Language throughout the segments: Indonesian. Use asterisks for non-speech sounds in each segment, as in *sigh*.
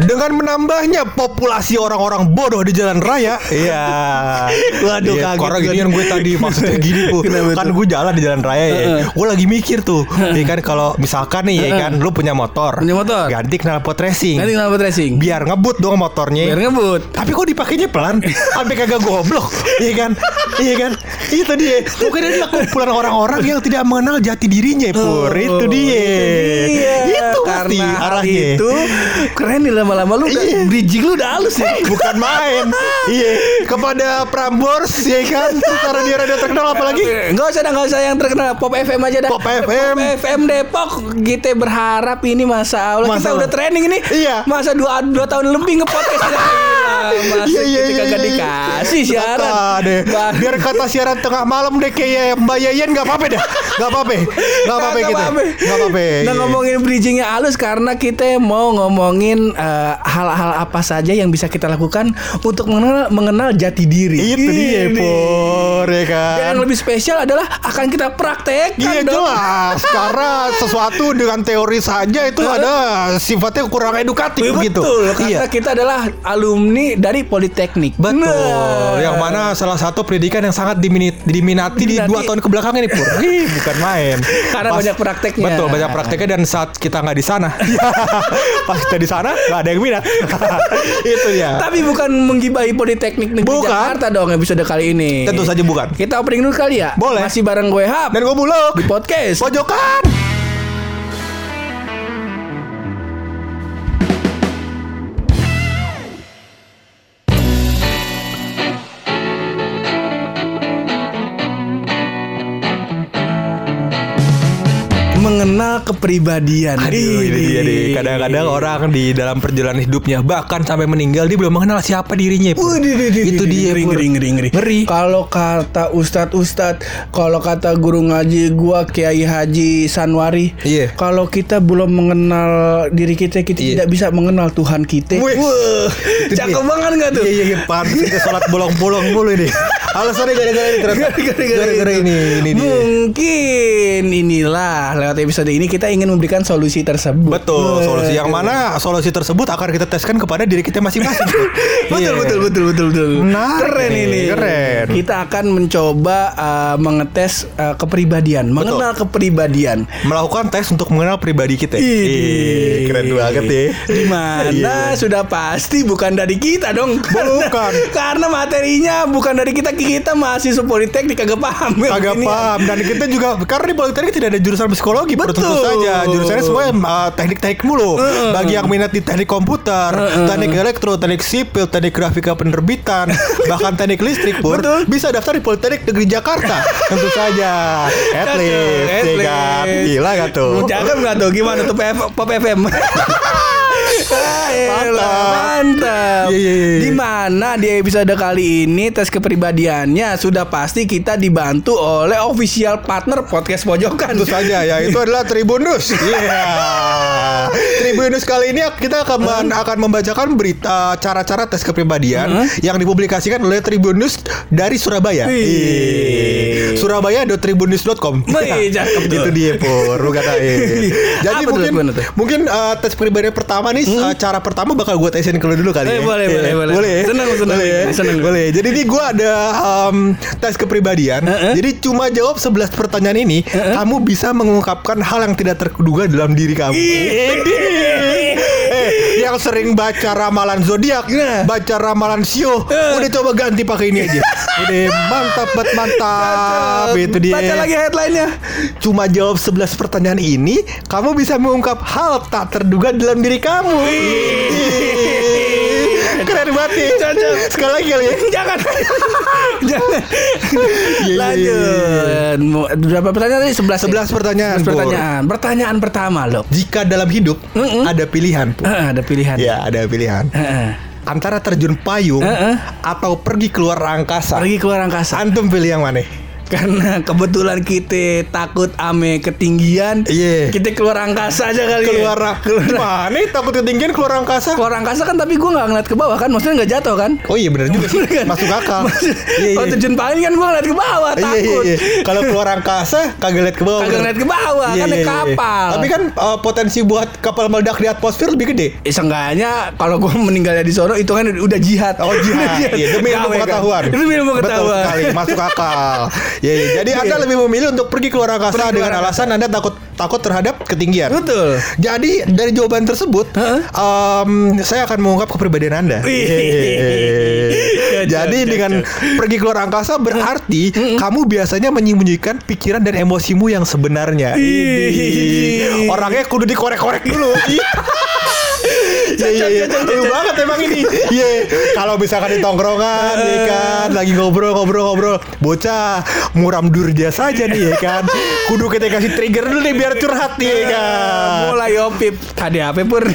Dengan menambahnya populasi orang-orang bodoh di jalan raya, iya. *laughs* Waduh, Iya, kaget Karena gua gini nih. kan gue tadi maksudnya *laughs* gini bu, kan gue jalan di jalan raya ya, gue lagi mikir tuh, ya kan kalau misalkan nih ya kan, lu punya motor, Punya motor. ganti knalpot racing, Nanti kenapa racing? biar ngebut dong motornya, Biar ngebut. tapi kok dipakainya pelan, *laughs* sampai kagak goblok, iya kan, iya kan, itu dia, mungkin adalah kumpulan orang-orang yang tidak mengenal jati dirinya, pur, itu dia, itu pasti Karena hal arahnya. itu keren nih lama-lama lu udah Iya. bridging lu udah halus ya. *laughs* bukan main iya kepada Prambors ya kan secara dia radio terkenal apalagi Enggak usah dah, enggak usah yang terkenal Pop FM aja dah. Pop FM. Pop FM Depok. Kita berharap ini masa Allah kita Masa udah Allah. training ini. Iya. Masa dua, dua tahun lebih nge-podcast. *laughs* Masa Iya, iya, kita iya, kagak iya. dikasih siaran. Deh. Biar kata siaran tengah malam deh kayak Mbak Yayan nggak apa-apa dah nggak apa-apa nggak apa-apa gitu nggak apa-apa Nah iya. ngomongin bridgingnya halus karena kita mau ngomongin eh, hal-hal apa saja yang bisa kita lakukan untuk mengenal mengenal jati diri. itu dia Ini. Ya Dan kan yang lebih spesial adalah akan kita praktekkan Iya dong. jelas *laughs* karena sesuatu dengan teori saja itu ada sifatnya kurang edukatif Iya, begitu. Betul, karena Iya. kita adalah alumni dari Politeknik. Betul. Nah. Yang mana salah satu pendidikan yang sangat diminati, diminati di dua tahun ke belakang ini pur. *laughs* Ih, bukan main. Karena banyak prakteknya. Betul, banyak prakteknya dan saat kita nggak di sana, *laughs* pas kita di sana nggak ada yang minat. Itu ya. Tapi bukan menggibahi Politeknik Negeri Bukan. Jakarta dong episode kali ini. Tentu saja bukan. Kita opening dulu kali ya. Boleh. Masih bareng gue Hap Dan gue bulog. di podcast. Pojokan. Mengenal kepribadian. Aduh, ini dia deh. Kadang-kadang orang di dalam perjalanan hidupnya bahkan sampai meninggal dia belum mengenal siapa dirinya. Pur. Itu dia. ngeri, ngeri, ngeri, ngeri. Ngeri. Kalau kata ustadz ustadz, kalau kata guru ngaji gua Kiai Haji Sanwari, Iya. kalau kita belum mengenal diri kita, kita Iya. tidak bisa mengenal Tuhan kita. Wih. Cakep banget nggak tuh? Iya iya iya pantas kita sholat bolong-bolong mulu ini. Alasannya gara-gara ini. Gara-gara ini ini dia. Mungkin inilah lewat episode ini kita ingin memberikan solusi tersebut. Betul, solusi yang mana solusi tersebut akan kita teskan kepada diri kita masing-masing. *laughs* betul, Iya. betul betul betul betul keren ini keren. kita akan mencoba uh, mengetes uh, kepribadian mengenal kepribadian Melakukan tes untuk mengenal pribadi kita. Ih, keren banget ya. di mana Iya. sudah pasti bukan dari kita dong Bukan. *laughs* karena materinya bukan dari kita kita mahasiswa politeknik kagak paham Agak Ini. paham dan kita juga karena di politeknik tidak ada jurusan psikologi Bro, tentu Betul. saja jurusannya semua uh, teknik-teknik mulu bagi yang minat di teknik komputer teknik elektro teknik sipil teknik grafika penerbitan *laughs* bahkan teknik listrik pur Betul. bisa daftar di politeknik negeri Jakarta *laughs* tentu saja atlet Cocok, ya kan atlet. gila gak tuh Cakep nggak tuh gimana tuh PF, Pop FM? *laughs* Mantap. Iya, iya, iya. Di mana di episode kali ini tes kepribadiannya sudah pasti kita dibantu oleh official partner podcast pojokan. Tentu saja ya itu adalah Tribunus. *laughs* Iya. Tribunus kali ini kita akan akan membacakan berita cara-cara tes kepribadian yang dipublikasikan oleh Tribunus dari Surabaya. Surabaya.tribunus.com. *laughs* Itu dia pur. *laughs* Jadi Apa mungkin mungkin uh, tes kepribadian pertama nih uh, cara pertama bakal gue tesin ke lu dulu kali Eh, ya. boleh, Iya. boleh, boleh. Boleh. Senang, senang. Boleh. ya? Senang. *laughs* Boleh. Jadi ini gue ada um, tes kepribadian. Jadi cuma jawab 11 pertanyaan ini, kamu bisa mengungkapkan hal yang tidak terduga dalam diri kamu. *laughs* eh, yang sering baca ramalan zodiak, baca ramalan sio, udah coba ganti pakai ini aja. Udah mantap, bet mantap. Itu dia. Baca lagi headline-nya. Cuma jawab 11 pertanyaan ini, kamu bisa mengungkap hal tak terduga dalam diri kamu. Keren banget ya. Cocok. Sekali lagi kali ya. Jangan. Jangan. iya, Lanjut. Mau- Berapa pertanyaan tadi? 11. 11 pertanyaan, 11 Pur. pertanyaan. Pertanyaan pertama loh. Jika dalam hidup ada pilihan, Pur. Eh, ada pilihan. Ya, ada pilihan. Eh, eh. Antara terjun payung Eh, eh. atau pergi keluar angkasa. Pergi keluar angkasa. Antum pilih yang mana? Karena kebetulan kita takut ame ketinggian. Iya. Kita keluar angkasa aja kali. Keluar ya. keluar. Gimana nih takut ketinggian keluar angkasa? Keluar angkasa kan tapi gue nggak ngeliat ke bawah kan, maksudnya nggak jatuh kan? Oh iya benar juga sih. Masuk akal. Iya, Kalau iya. terjun payung kan gue ngeliat ke bawah, Iya, takut. iya, iya. Kalau keluar angkasa kagak lihat ke bawah. Kagak bener. ngeliat ke bawah, kan naik kapal. Tapi kan uh, potensi buat kapal meledak di atmosfer lebih gede. Eh, seenggaknya kalau gue meninggalnya di sono itu kan udah jihad. Oh jihad, Udah iya, demi ilmu kan. pengetahuan. Demi ilmu Betul pengetahuan. sekali, masuk akal. *laughs* Ya, ya. Jadi Anda Iya. lebih memilih untuk pergi keluar angkasa Pergi keluar dengan angkasa. alasan Anda takut takut terhadap ketinggian. Betul. Jadi dari jawaban tersebut, em, saya akan mengungkap kepribadian Anda. Wih. Yeay. Jadi Cocok, dengan pergi keluar angkasa berarti kamu biasanya menyembunyikan pikiran dan emosimu yang sebenarnya. Orangnya kudu dikorek-korek dulu. *laughs* Iya iya iya. Lu banget emang ini. Iya. Kalau misalkan di tongkrongan ya kan lagi ngobrol ngobrol ngobrol bocah muram durja saja nih ya kan. Kudu kita kasih trigger dulu nih biar curhat nih ya kan. Mulai opip KDAP pur. *laughs*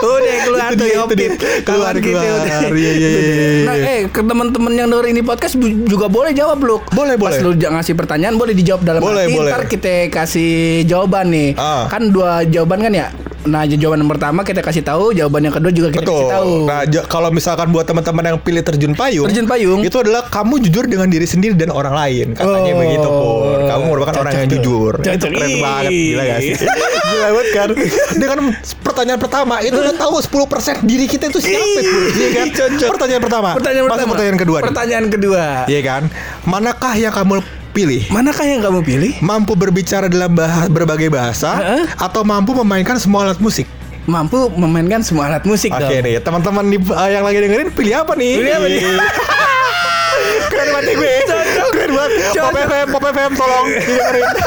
Udah keluar Itu tuh opip. Keluar, kita keluar. Iya, iya, iya, iya. Nah, eh ke teman-teman yang denger ini podcast juga boleh jawab lu. Boleh, Pas boleh. lu j- ngasih pertanyaan boleh dijawab dalam Boleh, arti boleh. ntar kita kasih jawaban nih. Ah. Kan dua jawaban kan ya. Nah, jawaban yang pertama kita kasih tahu, jawaban yang kedua juga kita Betul. kasih tahu. Nah, kalau misalkan buat teman-teman yang pilih terjun payung, Terjun payung. itu adalah kamu jujur dengan diri sendiri dan orang lain. Katanya Oh. begitu, Pur. Kamu merupakan Cocok orang yang tuh. jujur. Cocok. Itu keren Ih. banget, gila gak sih? *laughs* gila banget kan? Dengan pertanyaan pertama itu udah tahu 10% diri kita itu siapa, Pur. Iya kan? Cocok. Pertanyaan pertama. Pertanyaan Masuk pertama. pertanyaan kedua. Pertanyaan kedua. Iya kan? Manakah yang kamu pilih? Manakah yang kamu pilih? Mampu berbicara dalam bah- berbagai bahasa Heeh. atau mampu memainkan semua alat musik? Mampu memainkan semua alat musik Oke dong. nih, teman-teman uh, yang lagi dengerin pilih apa nih? Pilih apa nih? *laughs* Keren banget gue. Cocok. Keren banget. Pop. FM, Pop FM tolong didengerin. *laughs*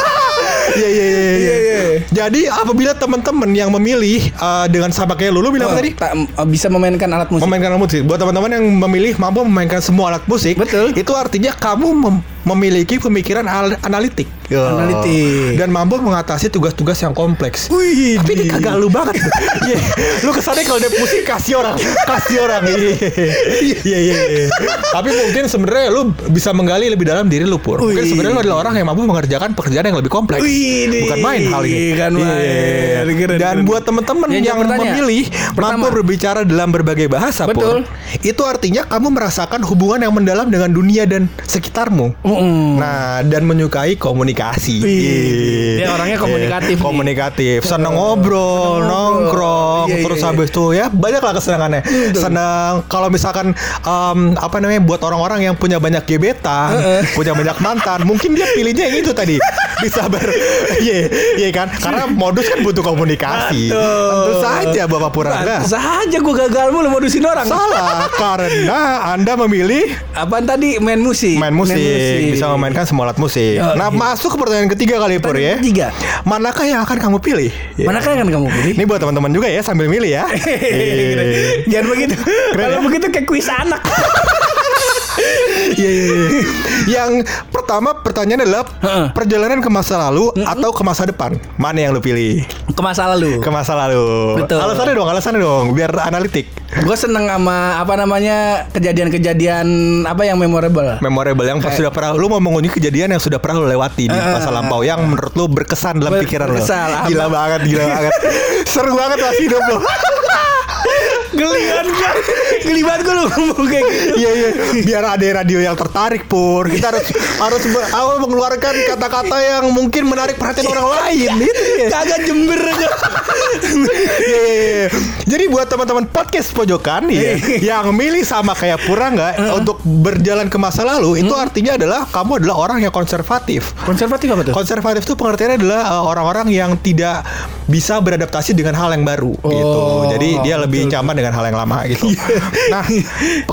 Iya iya iya iya. Jadi apabila teman-teman yang memilih uh, dengan sama kayak lu, lu bilang Oh, tadi? tak- uh, bisa memainkan alat musik. Memainkan alat musik. Buat teman-teman yang memilih mampu memainkan semua alat musik, Betul. Itu artinya kamu mem- memiliki pemikiran al- analitik. Ya. Analitik. Dan mampu mengatasi tugas-tugas yang kompleks. Wih, Tapi ini kagak lu banget. *laughs* Iya. Lu kesannya kalau dia pusing kasih orang, kasih orang. Iya iya iya. iya. Tapi mungkin sebenarnya lu bisa menggali lebih dalam diri lu pur. Mungkin sebenarnya lu adalah orang yang mampu mengerjakan pekerjaan yang lebih kompleks. Wih. Bukan main hal ini. Kan Iya. main. Keren, Dan keren. buat teman-teman Ya, yang jawab pertanyaan. memilih Pertama. mampu berbicara dalam berbagai bahasa Betul. pur. Itu artinya kamu merasakan hubungan yang mendalam dengan dunia dan sekitarmu. Mm-mm. Nah, dan menyukai komunikasi. Iya. dia orangnya komunikatif nih. Komunikatif, seneng ngobrol, Seneng nongkrong, Iya, iya, terus iya. habis itu ya banyak lah kesenangannya. Senang kalau misalkan em, apa namanya buat orang-orang yang punya banyak gebetan, punya banyak mantan, mungkin dia pilihnya yang itu tadi. *laughs* Bisa ber Iya, iya kan? Karena modus kan butuh komunikasi. Betul. Tentu saja Bapak Purangga. Pantes aja gue gagal mulu modusin orang. Salah karena Anda memilih Apaan tadi main musik? main musik, bisa memainkan semua alat musik. Oh, nah, iya. masuk ke pertanyaan ketiga kali Pur ya. Ketiga. Manakah yang akan kamu pilih? Ya. Manakah yang akan kamu pilih? Ini buat teman-teman juga ya sambil milih ya. *laughs* Jangan begitu. Kalau ya? begitu kayak kuis anak. *laughs* Iya iya iya. Yang pertama pertanyaan adalah perjalanan ke masa lalu atau ke masa depan. Mana yang lu pilih? Ke masa lalu. Ke masa lalu. Betul. Alasannya dong, alasannya dong, biar analitik. Gue seneng sama apa namanya kejadian-kejadian apa yang memorable. Memorable yang pas sudah pernah lu mau mengunjungi kejadian yang sudah pernah lu lewati di masa lampau yang menurut lu berkesan dalam Ber- pikiran lu. Gila banget, gila banget. *laughs* Seru banget lah hidup lu. *laughs* Geli kan gue Geli banget gue lu ngomong kayak gitu Iya iya, biar ada radio yang tertarik pur. Kita harus harus apa, mengeluarkan kata-kata yang mungkin menarik perhatian orang lain. Itu dia. Kagak jember aja Iya, iya, iya. Jadi buat teman-teman podcast pojokan ya, yang milih sama kayak Pura nggak untuk berjalan ke masa lalu itu artinya adalah kamu adalah orang yang konservatif. Konservatif apa tuh? Konservatif itu pengertiannya adalah uh, orang-orang yang tidak bisa beradaptasi dengan hal yang baru gitu. Oh, Jadi dia lebih betul, nyaman dengan hal yang lama gitu. nah,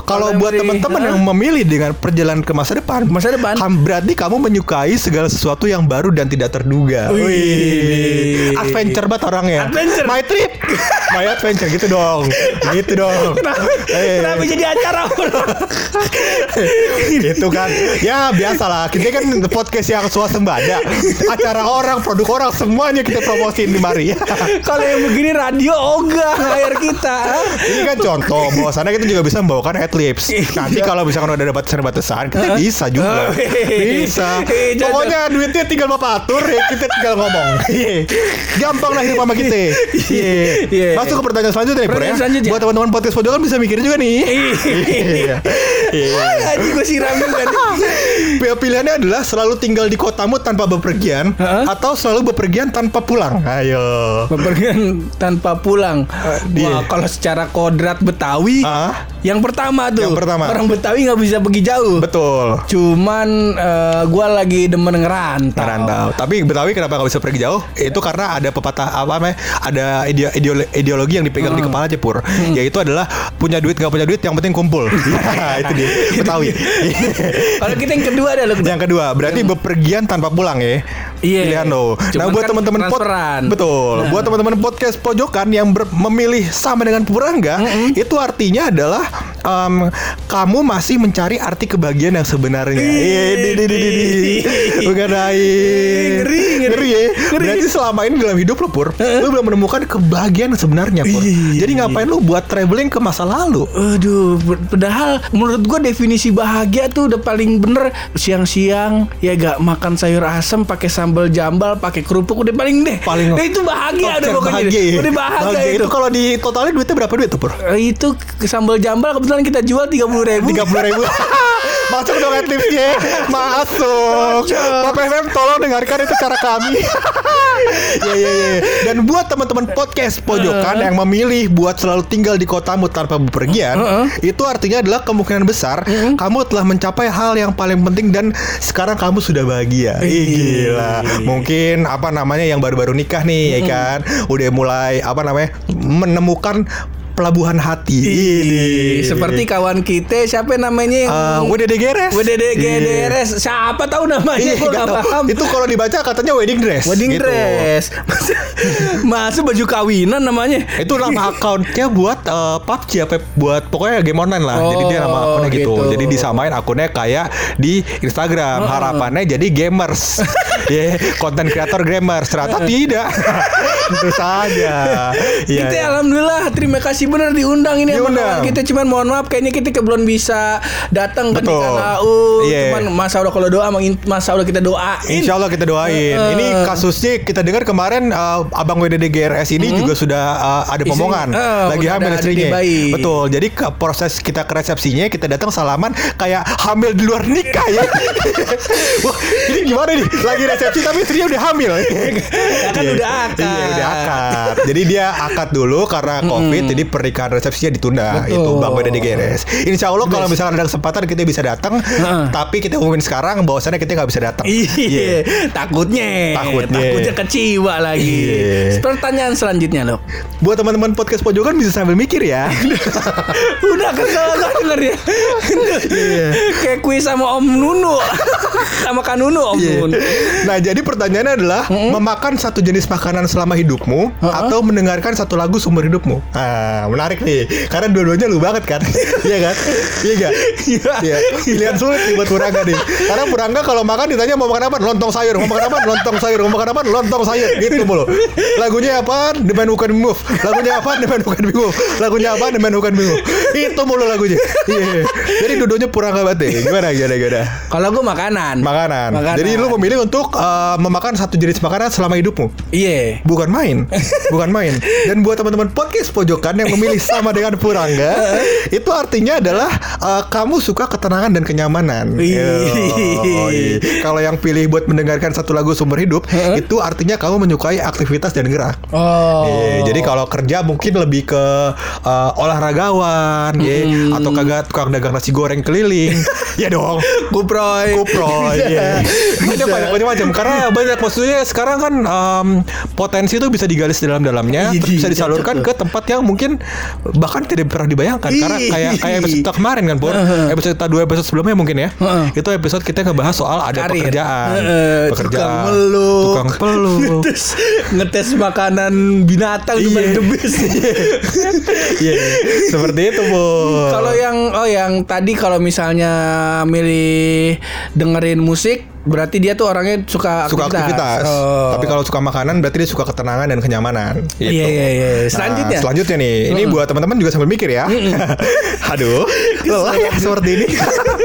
Kalau buat teman-teman yang memilih dengan perjalanan ke masa depan, Masa depan? berarti kamu menyukai segala sesuatu yang baru dan tidak terduga. Wih. Wih, adventure banget orangnya. Adventure. My trip, my adventure gitu dong, gitu dong. Kenapa, Eh. kenapa jadi acara itu kan ya biasalah kita kan podcast yang swasembada acara orang produk orang semuanya kita promosiin di mari. Kalau yang begini radio ogah air kita. Ini kan contoh bahwasannya kita juga bisa membawakan adlibs. Nanti kalau misalkan udah ada batasan-batasan, kita bisa juga. Oh, hehehe. Bisa. Eh, jangan- Pokoknya duitnya tinggal bapak atur, ya kita tinggal ngomong. Iya. Gampang lah hidup sama kita. Iya. Iya. Masuk ke pertanyaan selanjutnya Pur ya. Selanjutnya. Buat teman-teman podcast pojokan bisa mikir juga nih. Iya. Iya. Anjing gue siram juga nih. Pilihannya adalah selalu tinggal di kotamu tanpa bepergian atau selalu bepergian tanpa pulang. Ayo. Bepergian tanpa pulang. Wah, kalau secara kodrat Betawi, Ah, yang pertama tuh. Yang pertama. Orang Betawi nggak bisa pergi jauh. betul. Cuman eh, gua lagi demen ngerantau. Ngerantau. Tapi Betawi kenapa nggak bisa pergi jauh? Itu karena ada pepatah apa namanya? Ada ide- ideolo- ideologi yang dipegang di kepala Jepur, yaitu adalah punya duit nggak punya duit, yang penting kumpul. *laughs* Nah, itu dia Betawi. *laughs* Kalau kita yang kedua ada loh. yang kedua, berarti bepergian tanpa pulang ya. Iya. Pilihan lo. Nah, buat kan teman-teman transferan. betul. Nah. Buat teman-teman podcast pojokan yang ber- memilih sama dengan Purangga, itu artinya adalah em, kamu masih mencari arti kebahagiaan yang sebenarnya. Iya. Bukan lain. Ngeri, ngeri. ya. Berarti selama ini dalam hidup lo Pur, lo belum menemukan kebahagiaan yang sebenarnya Pur. Iya. Jadi ngapain lo buat traveling ke masa lalu? Aduh, padahal menurut gua definisi bahagia tuh udah paling bener siang-siang ya gak makan sayur asem pakai sambal jambal pakai kerupuk udah paling deh. Paling- Nah, itu bahagia udah Konsep pokoknya. bahagia ya. Udah bahagia, Bahagia itu. itu kalau di totalnya duitnya berapa duit tuh Pur? Eh, itu sambal jambal kebetulan kita jual tiga puluh ribu. tiga puluh ribu. *laughs* Masuk dong adlibsnya masuk. Pop FM tolong dengarkan itu cara kami. *laughs* Ya ya ya dan buat teman-teman podcast pojokan yang memilih buat selalu tinggal di kotamu tanpa bepergian itu artinya adalah kemungkinan besar kamu telah mencapai hal yang paling penting dan sekarang kamu sudah bahagia. Ih, gila. Mungkin apa namanya yang baru-baru nikah nih ya kan? Udah mulai apa namanya menemukan pelabuhan hati ini Seperti kawan kita siapa namanya yang Eh, WDD Geres. WDD Iya. GDRS siapa tahu namanya Iya, gua nggak nggak tahu. paham. Itu kalau dibaca katanya wedding dress. Wedding gitu. dress. Masa baju kawinan namanya. Itu nama accountnya buat eh, PUBG apa buat pokoknya game online lah. jadi dia nama Oh, akunnya gitu. gitu. Jadi disamain akunnya kayak di Instagram. Harapannya jadi gamers. *laughs* Ya, konten kreator gamers. Ternyata tidak. *laughs* Tentu saja. Iya. kita iya. alhamdulillah terima kasih benar diundang ini Diundang. kita cuman mohon maaf kayaknya kita ke- belum bisa datang ke nikah lau. Iya. Cuman masa Allah kalau doa masa Allah kita doain. Insya Allah kita doain. Eh. Ini kasusnya kita dengar kemarin uh, Abang WDD GRS ini juga sudah uh, ada pemomongan, eh, lagi udah hamil istrinya. Betul. Jadi ke proses kita ke resepsinya kita datang salaman kayak hamil di luar nikah ya. *laughs* Wah, ini gimana nih? Lagi resepsi tapi istrinya udah hamil. Ya kan Iya. udah akad. Iya, udah akad. Jadi dia akad dulu karena Covid, jadi pernikahan resepsinya ditunda. Betul. Itu Bang WDD GRS. Insya Allah kalau misalkan ada kesempatan kita bisa datang, Heeh. tapi kita umumin sekarang bahwasannya kita nggak bisa datang. Iya, takutnya, Takutnya. takutnya keciwa lagi. Iya. Pertanyaan selanjutnya loh. Buat teman-teman podcast pojokan bisa sambil mikir ya. *laughs* Udah kesel denger ya Iya. Kayak kuis sama Om Nunu Sama Kak Nunu Om. Nunu Nah, jadi pertanyaannya adalah memakan satu jenis makanan selama hidupmu atau mendengarkan satu lagu seumur hidupmu. Ah, menarik nih. Karena dua-duanya lu banget kan? *laughs* Iya kan? Iya enggak? Iya. Pilihan sulit nih buat Purangga nih. Karena Purangga kalau makan ditanya mau makan apa? Lontong sayur. Mau makan apa? Lontong sayur. Mau makan apa? Lontong sayur. Gitu mulu. Lagunya apa? The Man Who Can Move. Lagunya apa? The Man Who Can Move. Lagunya apa? The Man Who Can Move. Itu mulu lagunya. Iya. Jadi dua-duanya Purangga banget deh. Gimana gimana gimana? Kalau gue makanan Makanan. Jadi lu memilih untuk uh, memakan satu jenis makanan selama hidupmu. Iya Bukan main, *laughs* bukan main. Dan buat teman-teman podcast pojokan yang memilih sama dengan Purangga, *laughs* itu artinya adalah uh, kamu suka ketenangan dan kenyamanan. Kalau yang pilih buat mendengarkan satu lagu sumber hidup, itu artinya kamu menyukai aktivitas dan gerak. Oh. Iya, jadi kalau kerja mungkin lebih ke uh, olahragawan, ya, atau kagak tukang dagang nasi goreng keliling, *laughs* ya dong. Kuproy. Kupro iya. Banyak banyak banyak macam karena banyak maksudnya sekarang kan em, potensi itu bisa digali dalam-dalamnya Iya, bisa iya, disalurkan ke tempat yang mungkin bahkan tidak pernah dibayangkan. Karena Iya. kayak kayak episode kita kemarin kan Pur episode kita dua episode sebelumnya mungkin ya. Itu episode kita ngebahas soal ada Karir. pekerjaan. Heeh, pekerjaan. Tukang peluk tukang peluk. *laughs* Ngetes, ngetes makanan binatang Iya. *laughs* iya. the best Iya, seperti itu bu Kalau yang oh yang tadi kalau misalnya milih dengerin musik Berarti dia tuh orangnya suka aktivitas. suka aktivitas. Oh. Tapi kalau suka makanan berarti dia suka ketenangan dan kenyamanan. Gitu. Iya iya iya. Selanjutnya. Nah, selanjutnya nih, ini buat teman-teman juga sambil mikir ya. *laughs* Aduh, *laughs* lelah ya seperti ini.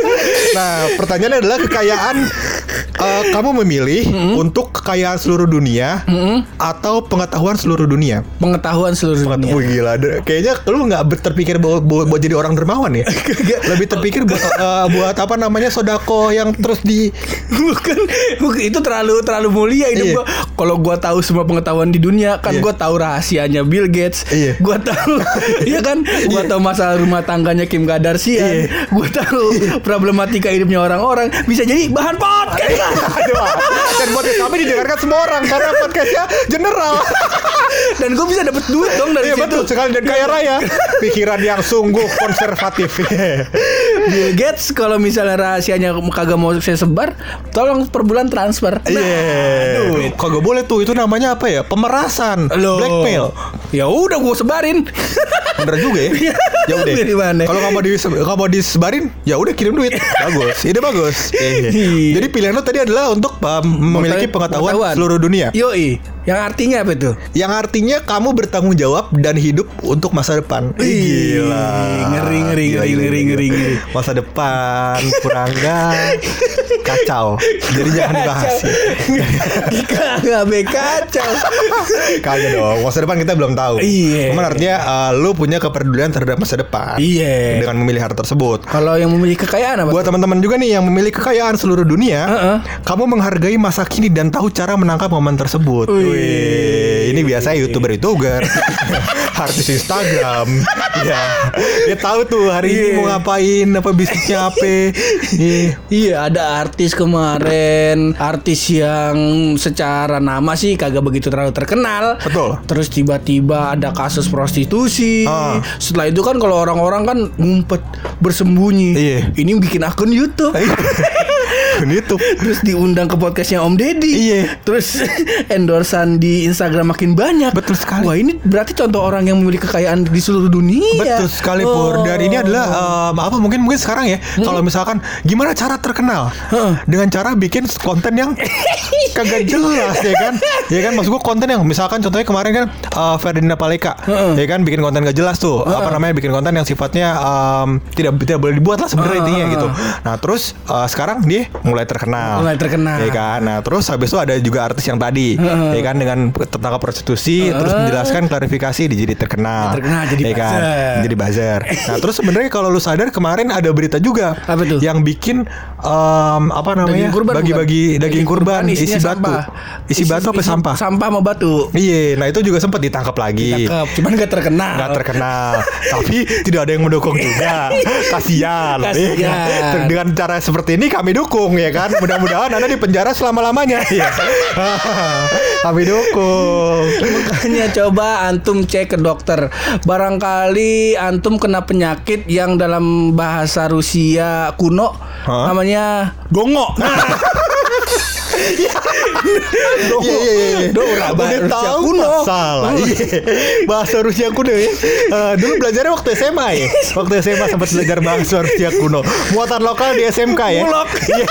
*laughs* nah, pertanyaannya adalah kekayaan eh, kamu memilih untuk kekayaan seluruh dunia atau pengetahuan seluruh dunia. Pengetahuan seluruh dunia. Wih gila, kayaknya lu nggak terpikir buat, buat, buat jadi orang dermawan ya? Lebih terpikir buat eh, buat apa namanya sodako yang terus di bukan, bukan itu terlalu terlalu mulia hidup Iya. gua. Kalau gua tahu semua pengetahuan di dunia, kan Iya. gua tahu rahasianya Bill Gates. Iya. Gua tahu, *laughs* iya kan? Gua Iya. tahu masalah rumah tangganya Kim Kardashian. Iya. Gua tahu problematika hidupnya orang-orang. Bisa jadi bahan podcast. Aduh, dan podcast kami didengarkan semua orang karena podcastnya general. *laughs* Dan gue bisa dapet duit dong dari Iya situ. betul sekali dan kaya raya. *laughs* Pikiran yang sungguh konservatif. Bill Gates kalau misalnya rahasianya kagak mau saya sebar, tolong per bulan transfer. Nah, Iya. duit. Kagak boleh tuh itu namanya apa ya? Pemerasan, Loh. blackmail. Ya udah gue sebarin. *laughs* Bener juga ya. Ya udah. Kalau kamu di kamu disebarin, ya udah kirim duit. *laughs* Bagus. Ide bagus. Iya. Jadi pilihan lo tadi adalah untuk uh, memiliki pengetahuan, seluruh dunia. Yoi. Yang artinya apa itu? Yang artinya kamu bertanggung jawab dan hidup untuk masa depan. Ih, Ih, Gila. ngeri, ngeri, ngeri, ngeri, ngeri. Masa depan Purangga *laughs* kacau. Jadi jangan dibahas. Kagak be kacau. Kagak dong. Masa depan kita belum tahu. Iya. Cuman artinya uh, lu punya kepedulian terhadap masa depan. Iya. Dengan memilih hal tersebut. Kalau yang memiliki kekayaan apa? Buat teman-teman juga nih yang memiliki kekayaan seluruh dunia, Heeh. kamu menghargai masa kini dan tahu cara menangkap momen tersebut. Wih. Ini biasa youtuber-youtuber, *laughs* artis Instagram, ya, dia tahu tuh hari ini Iya. mau ngapain, apa bisnisnya apa. *laughs* Iya. Iya ada artis kemarin Artis yang secara nama sih kagak begitu terlalu terkenal Betul. Terus tiba-tiba ada kasus prostitusi Ah. Setelah itu kan kalau orang-orang kan ngumpet bersembunyi Iya. Ini bikin akun Youtube Akun YouTube. *laughs* Terus diundang ke podcastnya Om Deddy Iya. Terus *laughs* endorsan di Instagram makin banyak Betul sekali. Wah ini berarti contoh orang yang memiliki kekayaan di seluruh dunia Betul sekali Pur. Dan ini adalah um, apa mungkin mungkin sekarang ya kalau misalkan gimana cara terkenal dengan cara bikin konten yang *laughs* kagak jelas ya kan? Ya kan? Maksud gua konten yang misalkan contohnya kemarin kan uh, Ferdinand Paleka Heeh. ya kan? Bikin konten gak jelas tuh. Apa namanya? Bikin konten yang sifatnya um, tidak tidak boleh dibuat lah sebenarnya Heeh, intinya gitu. nah terus uh, sekarang dia mulai terkenal. Mulai terkenal. ya kan? Nah terus habis itu ada juga artis yang tadi Heeh. ya kan? Dengan tertangkap prostitusi terus menjelaskan klarifikasi dia jadi terkenal. Terkenal, jadi ya kan? buzzer. jadi buzzer. *laughs* Nah terus sebenarnya kalau lu sadar kemarin ada berita juga Apa tuh? yang bikin em, apa namanya Daging kurban bagi-bagi daging, kurban, isinya isi batu, sampah. isi, batu apa sampah? Sampah sama batu. Iya, nah itu juga sempat ditangkap lagi. Cakep, cuman gak terkenal. Nggak terkenal, tapi tidak ada yang mendukung juga. *laughs* Kasihan, ya Kasihan. kan? Dengan cara seperti ini kami dukung ya kan. Mudah-mudahan anda di penjara selama lamanya. Ya. *laughs* kami dukung. Makanya coba antum cek ke dokter. Barangkali antum kena penyakit yang dalam bahasa Rusia kuno Hah? namanya dongo. Dongo. *laughs* Iya iya iya. Lah, Udah bahasa Rusia kuno. masalah. Iya. *laughs* Bahasa Rusia kuno ya. Eh, dulu belajarnya waktu SMA ya. Waktu SMA sempat belajar bahasa Rusia kuno. Muatan lokal di SMK ya. Mulok. *laughs* Iya.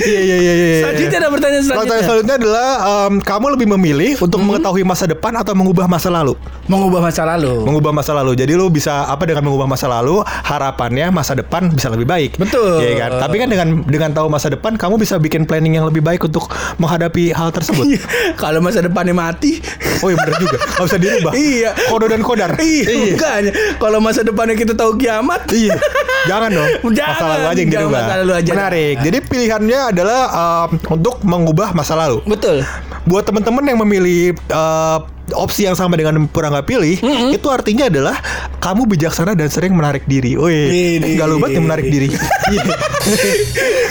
Iya iya iya iya. Selanjutnya ada pertanyaan selanjutnya. Pertanyaan selanjutnya adalah em, kamu lebih memilih untuk Hmm? mengetahui masa depan atau mengubah masa lalu? Mengubah masa lalu. Mengubah masa lalu. Jadi lu bisa apa dengan mengubah masa lalu, harapannya masa depan bisa lebih baik. Betul. Iya kan? Tapi kan dengan dengan tahu masa depan kamu bisa bikin planning yang lebih baik untuk menghadapi hal tersebut. Iya. Kalau masa depannya mati. Oh iya bener juga Gak bisa dirubah Iya. Kodo dan kodar Iya, bukannya. Kalau masa depannya kita tahu kiamat. Iya Jangan dong *laughs* Jangan, Masa lalu aja yang dirubah masa lalu aja. Menarik Jadi pilihannya adalah um, Untuk mengubah masa lalu Betul. Buat teman-teman yang memilih uh, Opsi yang sama dengan Purangga pilih Itu artinya adalah Kamu bijaksana dan sering menarik diri Wih Ini. Gak lu banget menarik diri *laughs* Iya.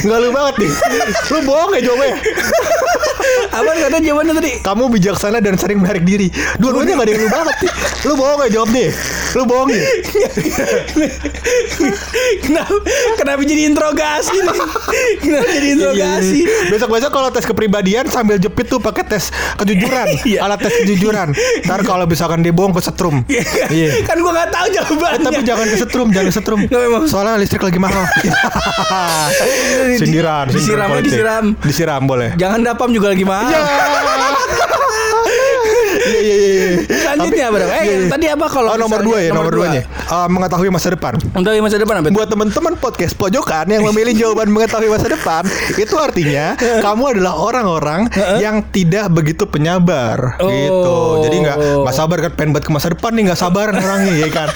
Gak lu banget nih Lu bohong ya jawabnya Apa kata jawabannya tadi? Kamu bijaksana dan sering menarik diri. Dua-duanya gak ada yang lu banget nih. Lu bohong gak jawab nih? Lu bohong nih? kenapa kenapa jadi interogasi nih? Kenapa jadi interogasi? Besok-besok kalau tes kepribadian sambil jepit tuh pakai tes kejujuran, Iya. alat tes kejujuran. Ntar kalau misalkan dia bohong ke setrum. *laughs* Iya. Kan gua nggak tahu Eh, jawabannya. tapi jangan ke setrum, jangan ke setrum. Nggak, memang. Soalnya listrik lagi mahal. *laughs* sindiran, sindiran Disiram, politik. disiram. Disiram boleh. Jangan dapam juga lagi mahal. Ya. Selanjutnya apa dong? Eh, iya, iya. tadi apa kalau Oh, nomor dua ya, nomor, nomor dua. duanya. Eh, mengetahui masa depan. Untuk masa depan apa? Buat teman-teman podcast pojokan yang memilih jawaban mengetahui masa depan, itu artinya *laughs* kamu adalah orang-orang yang tidak begitu penyabar Oh. gitu. Jadi nggak nggak sabar kan pengen buat ke masa depan nih nggak sabar *laughs* orangnya ya kan.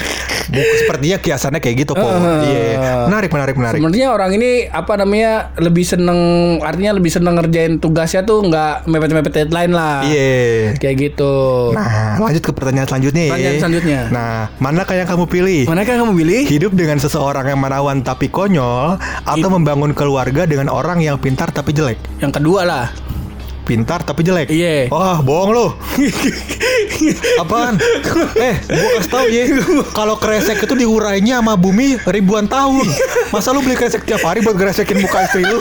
Bu- Sepertinya kiasannya kayak gitu kok. Iya. Menarik menarik menarik. Sebenarnya orang ini apa namanya lebih seneng artinya lebih seneng ngerjain tugasnya tuh nggak mepet-mepet deadline lah. Iya. Kayak gitu. Nah, lanjut ke pertanyaan selanjutnya. ya. Pertanyaan selanjutnya. Nah, manakah yang kamu pilih? Manakah kamu pilih? Hidup dengan seseorang yang menawan tapi konyol atau membangun keluarga dengan orang yang pintar tapi jelek? Yang kedua lah. Pintar tapi jelek. Iya. Wah, bohong lu. *laughs* Apaan? eh, gua kasih tau ya. Kalau kresek itu diurainya sama bumi ribuan tahun. Masa lu beli kresek tiap hari buat gresekin muka istri lu?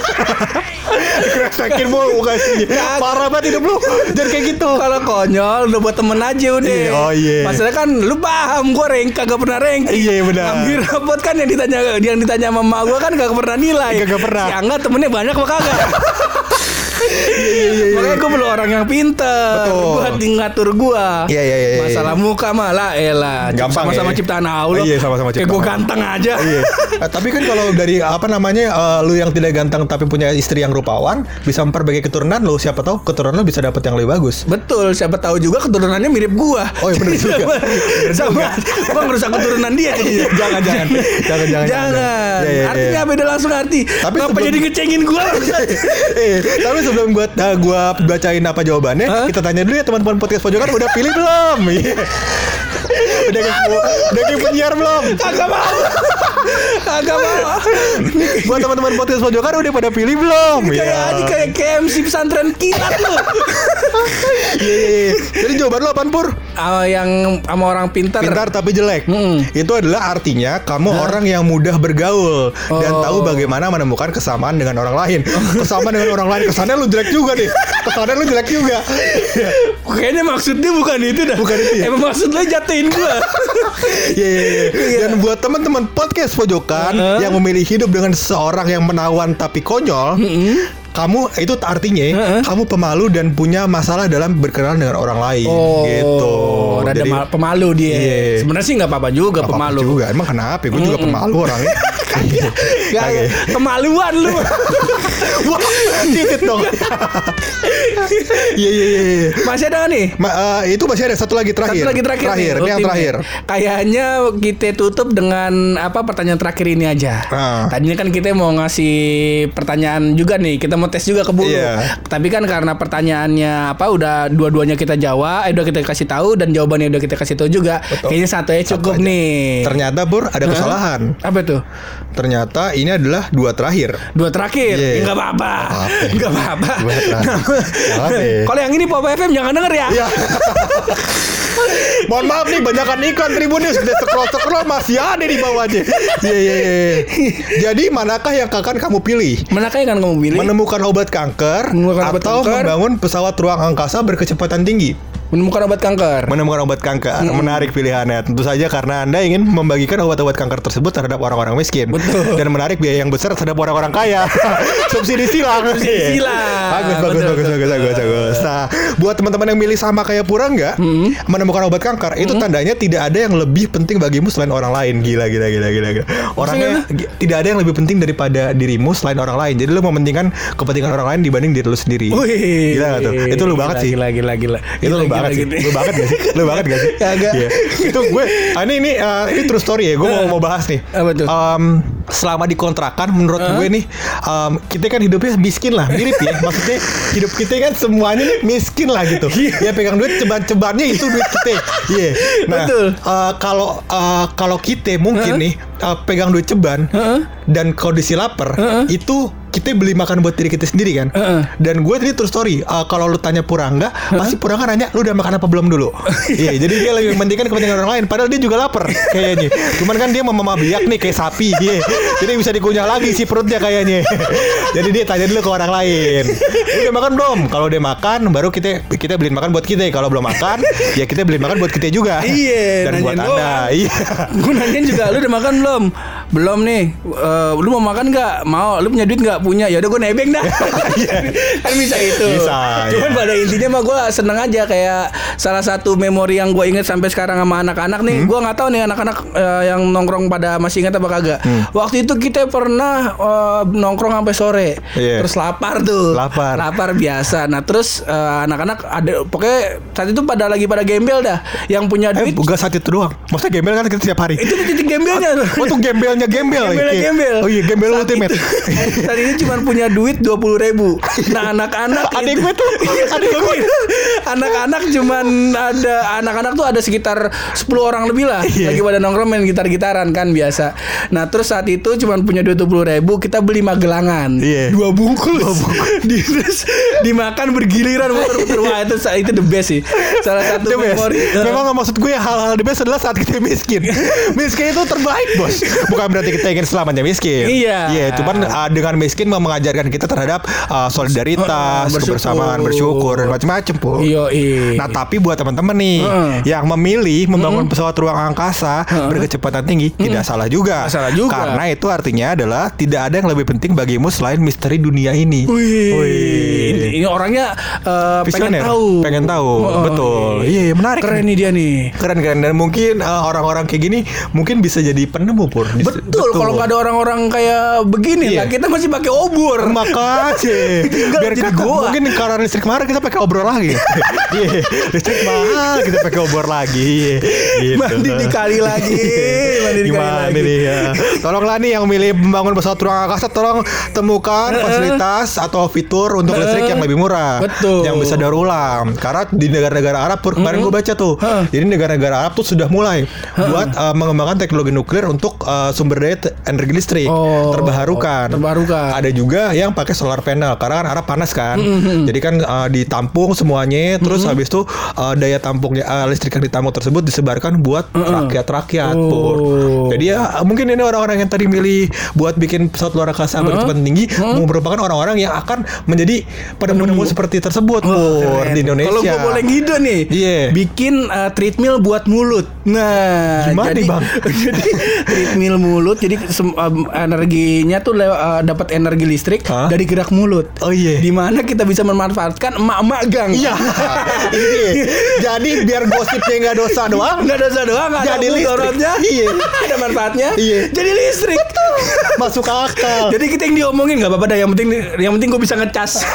*laughs* gresekin mulu muka istri. Parah banget hidup lu. Jangan kayak gitu. Kalau konyol udah buat temen aja udah. Iya, oh iya. Masalahnya kan lu paham gue rank kagak pernah rank. Iya, benar. Ambil rapot kan yang ditanya yang ditanya sama emak gue kan kagak pernah nilai. Kagak pernah. Ya enggak temennya banyak apa kagak. *laughs* Makanya gue perlu orang yang pinter Betul. Buat ngatur gue Iya, iya, iya, iya. Masalah muka malah elah Gampang Sama-sama ya. ciptaan Allah Iya, sama-sama Kayak ciptaan gue Allah. ganteng aja Iya. Eh, tapi kan kalau dari apa namanya eh, lu yang tidak ganteng tapi punya istri yang rupawan bisa memperbaiki keturunan lu siapa tahu keturunan lu bisa dapat yang lebih bagus. Betul, siapa tahu juga keturunannya mirip gua. Oh, iya bener juga. *laughs* Sama, gua ngerusak keturunan dia jadinya. *laughs* Jangan, jangan. Iya, iya, Artinya iya. beda langsung arti. Tapi Kenapa jadi ngecengin gua? eh, *laughs* tapi sebelum gua uh, gua bacain apa jawabannya, Hah? kita tanya dulu ya teman-teman podcast pojokan udah pilih belum? *laughs* Iya. udah kayak udah kayak penyiar belum? Kagak mau. Kagak mau. Buat teman-teman podcast pojokan udah pada pilih belum? Kayak Iya. aja kayak KMC pesantren kilat lu. Iya, iya, iya. Jadi jawaban lu apaan Pur? Ah, yang sama orang pintar. Pintar tapi jelek. Mm-mm. Itu adalah artinya kamu orang yang mudah bergaul dan Oh. tahu bagaimana menemukan kesamaan dengan orang lain. Kesamaan dengan orang lain kesannya lu jelek juga nih. Kesannya lu jelek juga. Kayaknya maksudnya bukan itu dah. Bukan itu ya? Emang maksudnya jatuhin gua. *laughs* Iya, iya, iya. Dan buat teman-teman podcast pojokan Uh-uh. yang memilih hidup dengan seorang yang menawan tapi konyol, kamu itu artinya Uh-uh. kamu pemalu dan punya masalah dalam berkenalan dengan orang lain. gitu. Rada Jadi ma- pemalu dia. Iya. Sebenarnya sih nggak apa-apa juga apa-apa pemalu. juga. Emang kenapa? Gue juga pemalu orangnya. *laughs* Gak, kemaluan lu. *laughs* Wah, titit dong. Iya iya iya. iya. Masih ada nih? Ma- eh, itu masih ada satu lagi terakhir. Satu lagi terakhir. nih, Terakhir, ini yang terakhir. Kayaknya kita tutup dengan apa pertanyaan terakhir ini aja. Ah. Tadinya kan kita mau ngasih pertanyaan juga nih, kita mau tes juga ke Bulu. Iya. Tapi kan karena pertanyaannya apa udah dua-duanya kita jawab, eh udah kita kasih tahu dan jawabannya udah kita kasih tahu juga. Kayaknya satu aja cukup aja. nih. Ternyata Pur ada kesalahan. Apa tuh? Ternyata ini adalah dua terakhir. Dua terakhir. Iya. Enggak apa-apa. apa-apa. Enggak apa-apa. Kalau yang ini Pop FM jangan denger ya. Iya. *laughs* Mohon maaf nih banyakan iklan Tribunnews Udah scroll-scroll masih ada di bawahnya Iya iya iya Jadi manakah yang akan kamu pilih? Manakah yang akan kamu pilih? Menemukan obat kanker Menemukan obat Atau kanker. membangun pesawat ruang angkasa berkecepatan tinggi? Menemukan obat kanker. Menemukan obat kanker. Menarik pilihannya. Tentu saja karena anda ingin membagikan obat-obat kanker tersebut terhadap orang-orang miskin. Betul. Dan menarik biaya yang besar terhadap orang-orang kaya. *laughs* Subsidi silang. Subsidi silang. Bagus, bagus, Betul, bagus, betul, bagus, bagus, bagus. Nah, buat teman-teman yang milih sama kayak Pura nggak Menemukan obat kanker Itu tandanya tidak ada yang lebih penting bagimu selain orang lain. Gila, gila, gila, gila, gila. Orangnya tidak ada yang lebih penting daripada dirimu selain orang lain. Jadi lu mementingkan kepentingan orang lain dibanding diri lu sendiri. Wih. Gila gak tuh? Itu lu banget Gila, sih. Gila gila gila. itu lu banget gila, sih, gila. lu banget gak sih? *laughs* Lu banget gak sih? Kagak. Iya. Itu gue, ah, ini ini eh, ini true story ya. Gue mau mau bahas nih. Apa tuh? Em, selama di kontrakan, menurut gue nih, em, kita kan hidupnya miskin lah, mirip ya. Maksudnya hidup kita kan semuanya nih miskin lah gitu. Ya pegang duit ceban-cebannya itu duit kita. Iya. Nah, Betul. eh, kalau eh, kalau kita mungkin Hah? nih eh, pegang duit ceban Heeh. dan kondisi lapar, itu kita beli makan buat diri kita sendiri kan. Heeh. Dan gue tadi terus story, uh, kalau lu tanya Purangga, pasti Purangga nanya lu udah makan apa belum dulu. *laughs* Iya, jadi dia lebih mementingkan kepentingan orang lain. Padahal dia juga lapar kayaknya. Cuman kan dia mau biak nih kayak sapi, iya. Jadi bisa dikunyah lagi si perutnya kayaknya. jadi dia tanya dulu ke orang lain. Lu udah makan belum? Kalau udah makan, baru kita kita beliin makan buat kita. Kalau belum makan, ya kita beliin makan buat kita juga. Iya, Dan buat anda, iya. Gue nanyain juga lu udah makan belum? Belum nih. Eh, lu mau makan nggak? Mau. Lu punya duit nggak? Punya. Ya udah gue nebeng dah. *laughs* kan bisa itu. Bisa, Cuman iya. pada intinya mah gue seneng aja kayak salah satu memori yang gue inget sampai sekarang sama anak-anak Hmm? nih. Gue nggak tahu nih anak-anak eh, yang nongkrong pada masih ingat apa kagak. Hmm. Waktu itu kita pernah eh, nongkrong sampai sore. Iya. Terus lapar tuh. Lapar. Lapar biasa. Nah terus eh, anak-anak ada pokoknya saat itu pada lagi pada gembel dah. Yang punya Eh, duit bukan saat itu doang. Maksudnya gembel kan kita setiap hari. itu titik gembelnya tuh. Oh tuh gembelnya gembel. Gembelnya Oke. gembel. Oh iya gembel Saat ultimate. itu- *laughs* Saat ini cuma punya duit dua puluh ribu. Nah anak-anak Adik gue tuh, adik gue. Anak-anak cuman ada anak-anak tuh ada sekitar 10 orang lebih lah Iya. lagi pada nongkrong main gitar-gitaran kan biasa. Nah terus saat itu cuman punya duit dua puluh ribu kita beli magelangan Iya. dua bungkus. *laughs* Di, terus dimakan bergiliran muter-muter wah itu itu the best sih. Salah satu The best. memori. Memang nggak maksud gue hal-hal the best adalah saat kita miskin. *laughs* miskin itu terbaik bos. Bukan berarti kita ingin selamanya miskin. Iya. Iya. Cuman uh, dengan miskin mau mengajarkan kita terhadap uh, solidaritas, Heeh, bersyukur. kebersamaan, bersyukur, dan macam-macam pun. Iya, iya. Nah tapi buat teman-teman nih Heeh. yang memilih membangun pesawat ruang angkasa berkecepatan tinggi tidak salah juga. Nggak salah juga. Karena itu artinya adalah tidak ada yang lebih penting bagimu selain misteri dunia ini. Wih, Wih. Ini, ini orangnya eh, pengen tahu. Pengen tahu. Oh, Betul. Iya, iya, menarik. Keren nih dia nih. Keren keren dan mungkin uh, orang-orang kayak gini mungkin bisa jadi penemu pur. Di- Betul, kalau nggak ada orang-orang kayak begini Iya. lah kita masih pakai obor. Makasih. Biar jadi goa. mungkin karena listrik mahal kita pakai obor lagi. *laughs* Iya, listrik mahal kita pakai obor lagi. Gitu. Mandi di kali lagi, mandi di kali Gimana lagi. nih ya? Tolonglah nih yang milih membangun pesawat ruang angkasa tolong temukan fasilitas atau fitur untuk listrik yang lebih murah. Betul. Yang bisa daur ulang. Karena di negara-negara Arab pur kemarin gue baca tuh. Jadi negara-negara Arab tuh sudah mulai buat uh, mengembangkan teknologi nuklir untuk uh, sumber daya energi listrik Oh, terbarukan. terbarukan. Ada juga yang pakai solar panel karena kan Arab panas kan. Jadi kan uh, ditampung semuanya terus habis itu uh, daya tampungnya uh, listrik yang ditampung tersebut disebarkan buat rakyat-rakyat Oh. Pur. Jadi ya mungkin ini orang-orang yang tadi milih buat bikin pesawat luar angkasa berkecepatan tinggi merupakan orang-orang yang akan menjadi penemu-penemu seperti tersebut Pur Keren. di Indonesia. Kalau gue boleh ngide nih, Iya. bikin uh, treadmill buat mulut. Nah, Gimana jadi, nih, Bang? *laughs* jadi treadmill mulut, jadi um, energinya tuh uh, dapat energi listrik Hah? dari gerak mulut. Oh, iya. Di mana kita bisa memanfaatkan emak-emak gang. Iya. *laughs* Jadi biar gosipnya nggak dosa doang. Nggak dosa doang, Jadi listrik. mudorotnya, Iya. *laughs* ada manfaatnya, Iya. jadi listrik. Masuk akal. Jadi kita yang diomongin nggak apa-apa dah. Yang penting yang penting gue bisa ngecas. *laughs*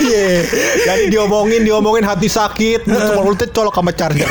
Iya. Jadi diomongin, diomongin hati sakit, cuma ultet colok sama charger.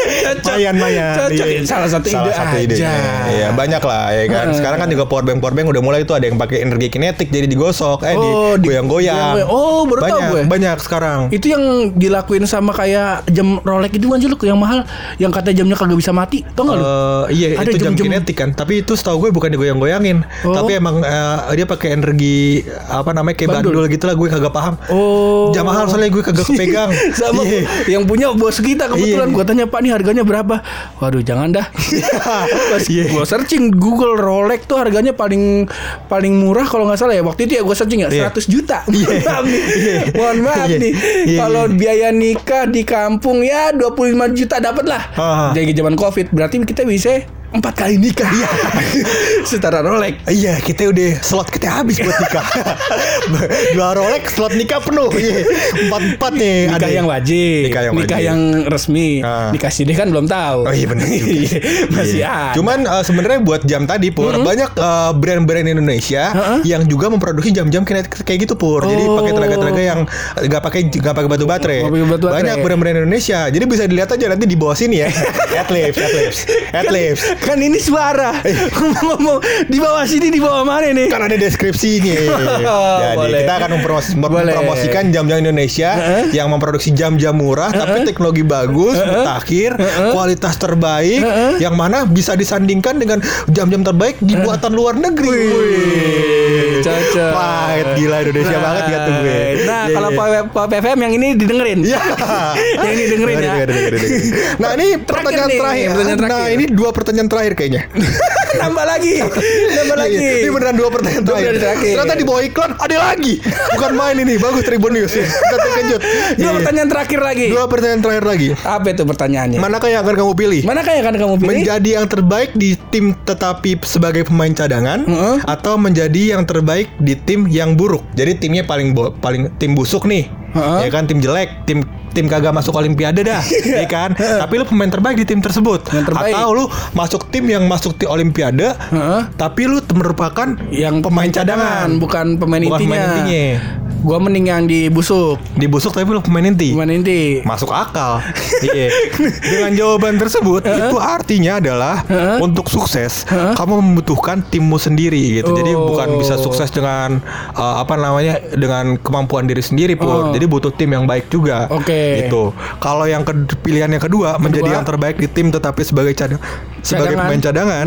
Cocok. Mayan mayan. Cocok. Iya. Salah satu ide aja. Iya, banyak lah ya kan. Sekarang kan juga power bank power bank udah mulai tuh ada yang pakai energi kinetik jadi digosok, eh Oh, di- digoyang-goyang. digoyang. Oh, baru banyak, gue. Banyak sekarang. Itu yang dilakuin sama kayak jam Rolex itu kan lu yang mahal yang kata jamnya kagak bisa mati. Tau gak lu? Eh, iya Ada itu jam jam-jam- kinetik kan tapi itu setahu gue bukan digoyang-goyangin Oh. tapi emang eh, dia pakai energi apa namanya kayak Bandul. bandul, gitu lah gue kagak paham Oh. jam mahal soalnya gue kagak *laughs* kepegang sama Iya. yang punya bos kita kebetulan Iya. gua tanya Pak nih harganya berapa waduh jangan dah *laughs* pas Iya. gua searching Google Rolex tuh harganya paling paling murah kalau nggak salah ya waktu itu ya gua searching ya. 100 juta *laughs* Iya. mohon *laughs* maaf nih Iya. mohon maaf Iya. nih Iya, kalau biaya nikah di kampung ya 25 juta dapat lah Ah. jadi zaman covid berarti kita bisa empat kali nikah *laughs* setara Rolex Iya kita udah slot kita habis buat nikah *laughs* Dua Rolex slot nikah penuh Iya. Empat-empat nih nikah ada yang wajib, Nikah yang wajib. yang resmi, Ah. nikah sideh kan belum tahu. Oh iya benar. *laughs* Iya, Masih Iya. ada. Cuman uh, sebenarnya buat jam tadi pur banyak uh, brand-brand Indonesia Heeh. yang juga memproduksi jam-jam kayak gitu pur. Jadi Oh. pakai tenaga-tenaga yang nggak pakai nggak pakai batu baterai. Banyak brand-brand Indonesia. Jadi bisa dilihat aja nanti di bawah sini ya. Adlibs, adlibs, adlibs. Kan ini suara. Ngomong di bawah sini di bawah mana nih? Kan ada deskripsinya. *laughs* Jadi Boleh. kita akan mempromosi- mempromosikan jam-jam Indonesia Heeh. yang memproduksi jam-jam murah tapi teknologi bagus, mutakhir, kualitas terbaik yang mana bisa disandingkan dengan jam-jam terbaik di buatan luar negeri. Wih. Cocok. Pahit gila Indonesia banget ya tuh gue. Nah, kalau iya. Pop Pop FM yang ini didengerin. Iya. *laughs* yang ini dengerin ya. Nah ini pertanyaan terakhir. Nah ini dua pertanyaan terakhir kayaknya. *laughs* Nambah lagi. Nambah lagi. Iya, Ini beneran dua pertanyaan Dua terakhir. Ternyata di bawah iklan ada lagi. Bukan main ini. Bagus Tribun News. Kita terkejut. Dua Iya. pertanyaan terakhir lagi. Dua pertanyaan terakhir lagi. Apa itu pertanyaannya? Manakah yang akan kamu pilih? Manakah yang akan kamu pilih? Menjadi yang terbaik di tim tetapi sebagai pemain cadangan Heeh. atau menjadi yang terbaik di tim yang buruk. Jadi timnya paling paling tim busuk nih. Ya kan tim jelek, tim tim kagak masuk olimpiade dah, *laughs* ya kan? Tapi lu pemain terbaik di tim tersebut. Terbaik. Atau lu masuk tim yang masuk di olimpiade, tapi lu merupakan yang pemain cadangan, bukan pemain Bukan intinya. pemain intinya. Gua mending yang dibusuk. Dibusuk tapi lu pemain inti. Pemain inti. Masuk akal. *laughs* Iya. Dengan jawaban tersebut itu artinya adalah untuk sukses kamu membutuhkan timmu sendiri gitu. Jadi Oh. bukan bisa sukses dengan uh, apa namanya dengan kemampuan diri sendiri Oh. pun. Jadi butuh tim yang baik juga. Oke. Gitu. Kalau yang ke pilihan yang kedua, menjadi yang terbaik di tim tetapi sebagai cadang sebagai Cadangan. pemain cadangan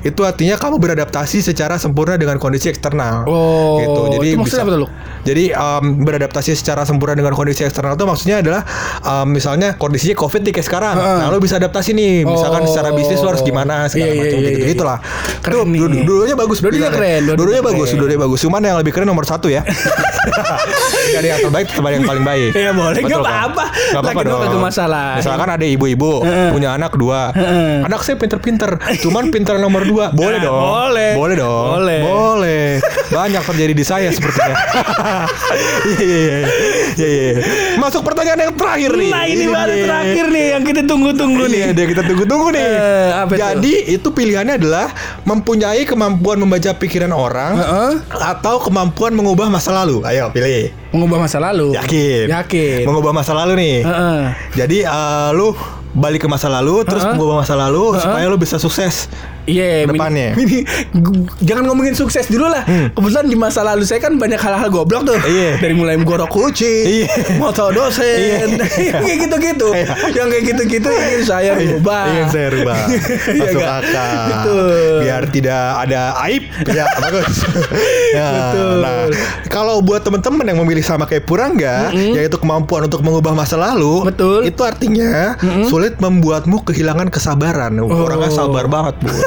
itu artinya kamu beradaptasi secara sempurna dengan kondisi eksternal. Oh, gitu. Jadi itu maksudnya bisa apa tuh, jadi um, beradaptasi secara sempurna dengan kondisi eksternal itu maksudnya adalah um, misalnya kondisinya covid nih kayak sekarang, nah lu bisa adaptasi nih, misalkan Oh. secara bisnis lu harus gimana segala Iya, iya, macam iya, gitu iya. gitulah. Keren Itu nih. du- dua-duanya bagus. Pilihannya. keren, dua-duanya Dua-duanya bagus, keren. dua-duanya bagus. Cuman yang lebih keren nomor satu ya. Gak *laughs* ada yang terbaik, tetap yang paling baik. Iya, boleh. Nggak Betul kan? apa-apa. Nggak apa-apa dong. masalah. Misalkan ada ibu-ibu punya anak dua, anak saya pinter-pinter, cuman pinter nomor dua, boleh Nah, dong. boleh. boleh dong. Boleh. Boleh. Banyak terjadi di saya sepertinya. *laughs* Iya, iya, iya. Iya, iya. Masuk pertanyaan yang terakhir nih. Nah, ini baru terakhir nih yang kita tunggu-tunggu nih. Iya, dia kita tunggu-tunggu nih. Eh, apa itu? Jadi itu pilihannya adalah mempunyai kemampuan membaca pikiran orang Heeh. atau kemampuan mengubah masa lalu. Ayo pilih. Mengubah masa lalu. Yakin? Yakin. Mengubah masa lalu nih. Heeh. Jadi eh, lu balik ke masa lalu terus Heeh. mengubah masa lalu Heeh. supaya lu bisa sukses. Iya, mini- Depannya. *laughs* mini- gu- jangan ngomongin sukses dulu lah. Kebetulan di masa lalu saya kan banyak hal-hal goblok tuh. Hmm. Iya. Dari mulai menggorok kucing, Iya. moto dosen, Iya. *laughs* yang kayak gitu-gitu. Iya. Yang kayak gitu-gitu ingin saya rubah. Ingin saya rubah *laughs* Iya Masuk akal Betul. Biar tidak ada aib Ya bagus ya, Betul. Nah Kalau buat teman-teman yang memilih sama kayak Purangga Yaitu kemampuan untuk mengubah masa lalu Betul. Itu artinya Sulit membuatmu kehilangan kesabaran Purangga Oh. sabar banget bu *laughs*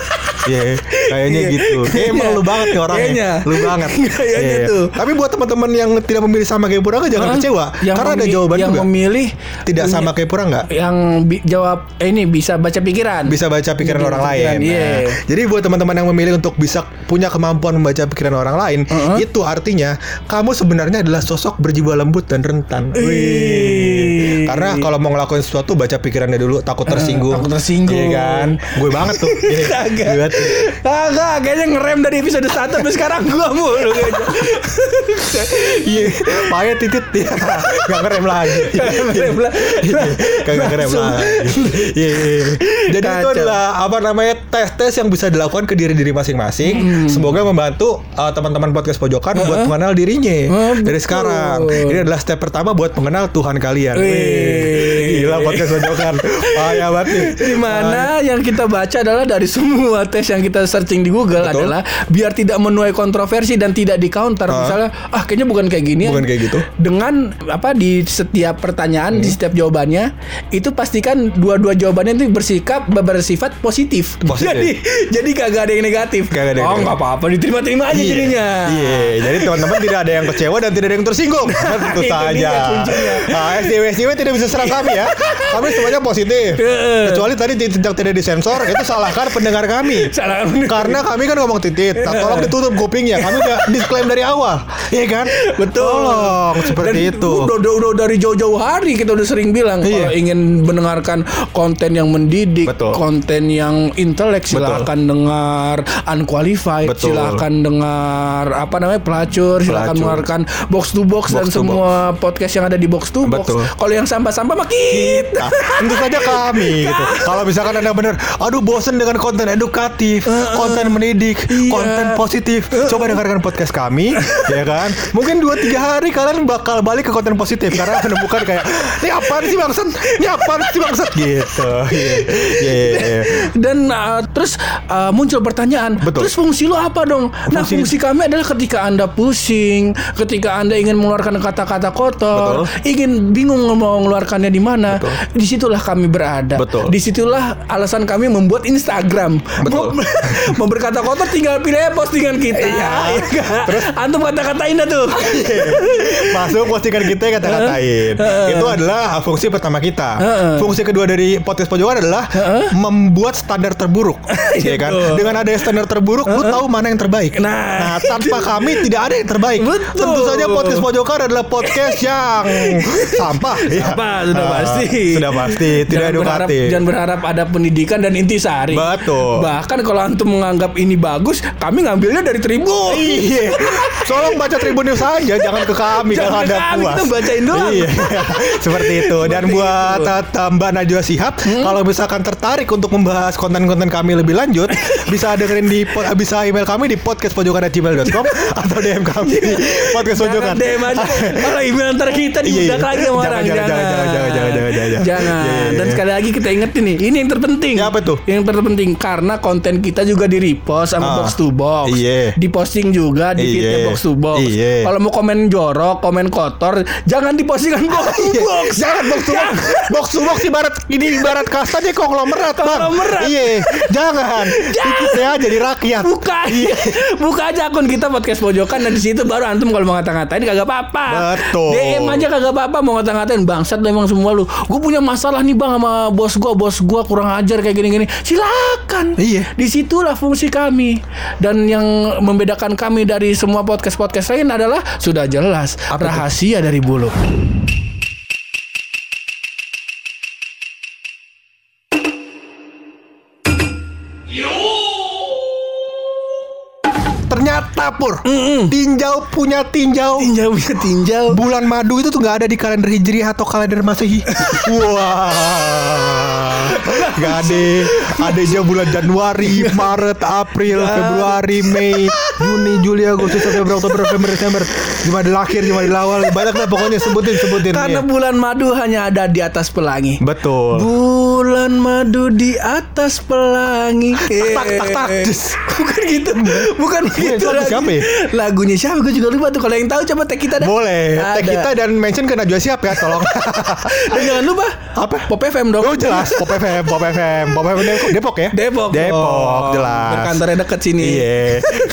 Iya, kayaknya Iya. gitu. Kayak emang Iya. lu banget nih orangnya. Kayaknya. Lu banget. *laughs* Kayaknya Iya. tuh. Tapi buat teman-teman yang tidak memilih sama kayak Purangga jangan kecewa. Yang Karena ada jawaban yang juga. memilih Tidak sama kayak Purangga. yang jawab eh, ini bisa baca pikiran. bisa baca pikiran Bisa orang baca lain. pikiran, iya. Nah, jadi buat teman-teman yang memilih untuk bisa punya kemampuan membaca pikiran orang lain, Uh-uh. itu artinya kamu sebenarnya adalah sosok berjiwa lembut dan rentan. Wih. Wih. Karena kalau mau ngelakuin sesuatu baca pikirannya dulu, takut tersinggung. takut tersinggung. Iya kan? Gue banget tuh. Iya. *laughs* Kagak. Gue. Kagak, kayaknya ngerem dari episode 1 sampai sekarang gua mulu kayaknya. *laughs* Iya, payah titit *laughs* ya. Gak ngerem lagi. ngerem lah. Kagak ngerem lagi. Iya. iya. Jadi itu adalah apa namanya tes-tes yang bisa dilakukan ke diri-diri masing-masing. Semoga membantu uh, teman-teman podcast pojokan buat mengenal dirinya Oh, dari sekarang. Ini adalah step pertama buat mengenal Tuhan kalian. Wih. Gila podcast pojokan. Payah banget nih. Di mana yang kita baca adalah dari semua tes yang kita searching di Google Betul. adalah biar tidak menuai kontroversi dan tidak di counter. Ah. Misalnya, ah kayaknya bukan kayak gini. ya." Bukan kayak gitu. Dengan apa di setiap pertanyaan, Hmm. di setiap jawabannya itu pastikan dua-dua jawabannya itu bersikap bersifat positif. Positif. Jadi jadi kagak ada yang negatif. Kagak ada yang oh nggak apa-apa, diterima-terima aja Iya. jadinya. Iya, jadi teman-teman tidak ada yang kecewa dan tidak ada yang tersinggung. *laughs* Tentu saja. dia kuncinya. Nah, SDW SDW tidak bisa serang kami ya. Kami semuanya positif. Heeh. Kecuali tadi tidak tidak disensor, itu salahkan pendengar kami. Salah Karena kami kan ngomong titit, nah, tolong ditutup kupingnya. Kami udah disclaim dari awal, iya kan? Betul. Tolong seperti Dan itu. Udah, udah, udah dari jauh-jauh hari kita udah sering bilang Iya. kalau ingin mendengarkan konten yang mendidik, Betul. konten yang intelek silakan dengar unqualified, Betul. silakan dengar apa namanya pelacur, silakan Pelacur. mendengarkan box to box, dan Box to semua podcast yang ada di box to box. Kalau yang sampah-sampah mah kita kita. tentu saja kami gitu. Kalau misalkan anda bener, aduh bosen dengan konten edukatif, konten mendidik, Iya. konten positif, coba dengarkan podcast kami, *laughs* ya kan? Mungkin 2-3 hari kalian bakal balik ke konten positif karena *laughs* menemukan kayak, ini apa sih bangsat? Ini apa sih bangsat? Gitu. Iya, iya, iya. Dan uh, terus uh, muncul pertanyaan, Betul. terus fungsi lo apa dong? Nah, Fungsi- fungsi kami adalah ketika Anda pusing, ketika Anda ingin mengeluarkan kata-kata kotor, Betul. ingin bingung mau mengeluarkannya di mana, di situlah kami berada. Betul. Di situlah alasan kami membuat Instagram. Betul. Mau, *laughs* mau berkata kotor tinggal pilih aja postingan kita. Iya. Terus antum kata-katain dah tuh. *laughs* Masuk postingan kita kata-katain. Itu adalah fungsi pertama kita. Fungsi kedua dari podcast pojokan adalah membuat standar terburuk. *laughs* ya kan? Gitu. Dengan ada standar terburuk, lu tahu mana yang terbaik. Nah, tanpa kami tidak ada yang terbaik. Betul. Tentu saja podcast pojokan adalah podcast yang sampah. Ya. Apa sudah Ah, pasti. Sudah pasti, tidak jangan berharap, edukatif. jangan berharap ada pendidikan dan intisari. Betul. Bahkan kalau antum menganggap ini bagus, kami ngambilnya dari Tribun. Iya, tolong baca Tribun News saja, jangan ke kami Jangan kalau ada kami, puas. kita bacain doang. Iya, *laughs* seperti itu. Dan Seperti buat itu. Mbak Najwa Sihab, kalau misalkan tertarik untuk membahas konten-konten kami lebih lanjut, *laughs* bisa dengerin di bisa email kami di podcastpojokan@gmail.com *laughs* atau DM kami di podcast pojokan. DM aja. Kalau email ntar kita Iya, dibudak iya. lagi sama orang. jangan, jangan, jangan, jangan, jangan, jangan, jangan. Jangan. Iya, iya, Dan iya. sekali lagi kita ingetin nih, ini yang terpenting. Ya, apa tuh? Yang terpenting karena konten kita juga di repost sama Ah. box to box. Iya. Diposting juga di feednya Iya. box to box. Iya. Kalau mau komen jorok, komen kotor, jangan dipostingkan box to Iya, box. Jangan box to box. Box to box ibarat ini ibarat kasta dia konglomerat. Konglomerat. Iya, jangan. Kita jadi rakyat. Buka Iya. Buka aja akun kita podcast pojokan dan di situ baru antum kalau mau ngata-ngatain kagak apa-apa. Betul. DM aja kagak apa-apa mau ngata-ngatain bangsat lu emang semua lu. Gue punya masalah nih Bang sama bos gua, bos gua kurang ajar kayak gini-gini. Silakan. Iya. Di situlah fungsi kami. Dan yang membedakan kami dari semua podcast-podcast lain adalah sudah jelas Apa rahasia dari bulu. Ternyata pur, tinjau punya tinjau. Tinjau punya tinjau. Bulan madu itu tuh nggak ada di kalender hijriah atau kalender masehi. *laughs* Wah, nggak ada. Adanya bulan Januari, Maret, April, Februari, Mei, Juni, Juli, Agustus, September, Oktober, November, Desember. Cuma di akhir, cuma di awal. Banyak lah pokoknya sebutin, sebutin. Karena Iya. bulan madu hanya ada di atas pelangi. betul. Bulan madu di atas pelangi. tak, tak, tak. Eh, Bukan gitu. Bukan begitu. itu lagu lagi. siapa ya? Lagunya siapa? Gue juga lupa tuh. Kalau yang tahu coba tag kita dah. Boleh, Ada. tag kita dan mention ke Najwa siap ya, tolong. Dan jangan lupa Apa? Pop FM dong. Oh jelas, Pop FM, Pop FM, Pop FM Depok, Depok ya? Depok. Depok, dong. jelas. Berkantornya deket sini. Iya.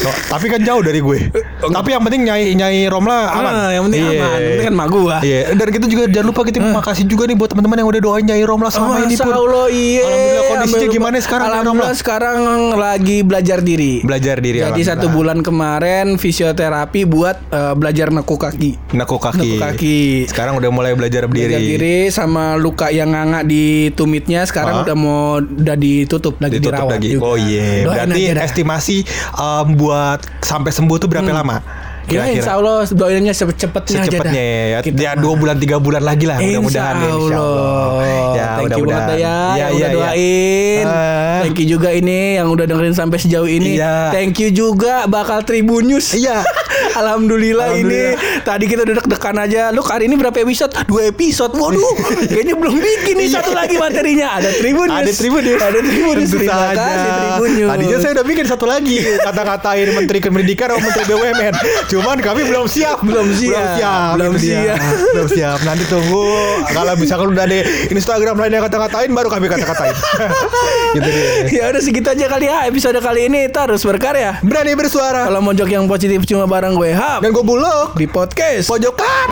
Oh, tapi kan jauh dari gue. Tapi yang penting nyai nyai Romla aman. Ah, yang penting Iya. aman. Yang penting kan mak gua. Iya. Dan kita juga jangan lupa kita makasih juga nih buat teman-teman yang udah doain nyai Romla selama ini Masa pun. Allah iya. Alhamdulillah kondisinya gimana sekarang Alhamdulillah Romla? sekarang lagi belajar diri. Belajar diri Jadi satu bulan kemarin fisioterapi buat eh, belajar nekuk kaki. Nekuk kaki. Nekuk kaki. Sekarang udah mulai belajar berdiri. Belajar diri sama luka yang nganga di tumitnya sekarang Hah? udah mau udah ditutup lagi Ditutup dirawat lagi. juga. Oh iya. Doain Berarti aja estimasi um, buat sampai sembuh tuh berapa lama? Ya insya Allah doainnya dah. Secepatnya ya. Kita Ya mah. dua bulan tiga bulan lagi lah Insya mudah-mudahan ya, insya Allah. Allah. Ya Thank you banget ya, iya, udah iya. doain. Ah. Thank you juga ini yang udah dengerin sampai sejauh ini. Iya. Thank you juga bakal Tribun News. Iya. *laughs* Alhamdulillah, *laughs* Alhamdulillah. ini tadi kita udah deg-degan aja. Lu hari ini berapa episode? Dua episode. Waduh, kayaknya belum bikin nih satu lagi materinya. Ada Tribun News. Iya. Ada Tribun News. Ada Tribun News. Terima kasih Tribun News. Tadinya saya udah bikin satu lagi kata-katain Menteri Pendidikan atau Menteri BUMN. Cuman kami belum siap. Belum siap. Belum siap. Belum siap. belum siap. Nanti tunggu kalau misalkan udah ada Instagram lainnya kata-katain baru kami kata-katain. *laughs* gitu deh. ya udah segitu aja kali ya episode kali ini terus berkarya. Berani bersuara. Kalau mau jok yang positif cuma bareng gue Hap Dan gue bulog di podcast. pojokan.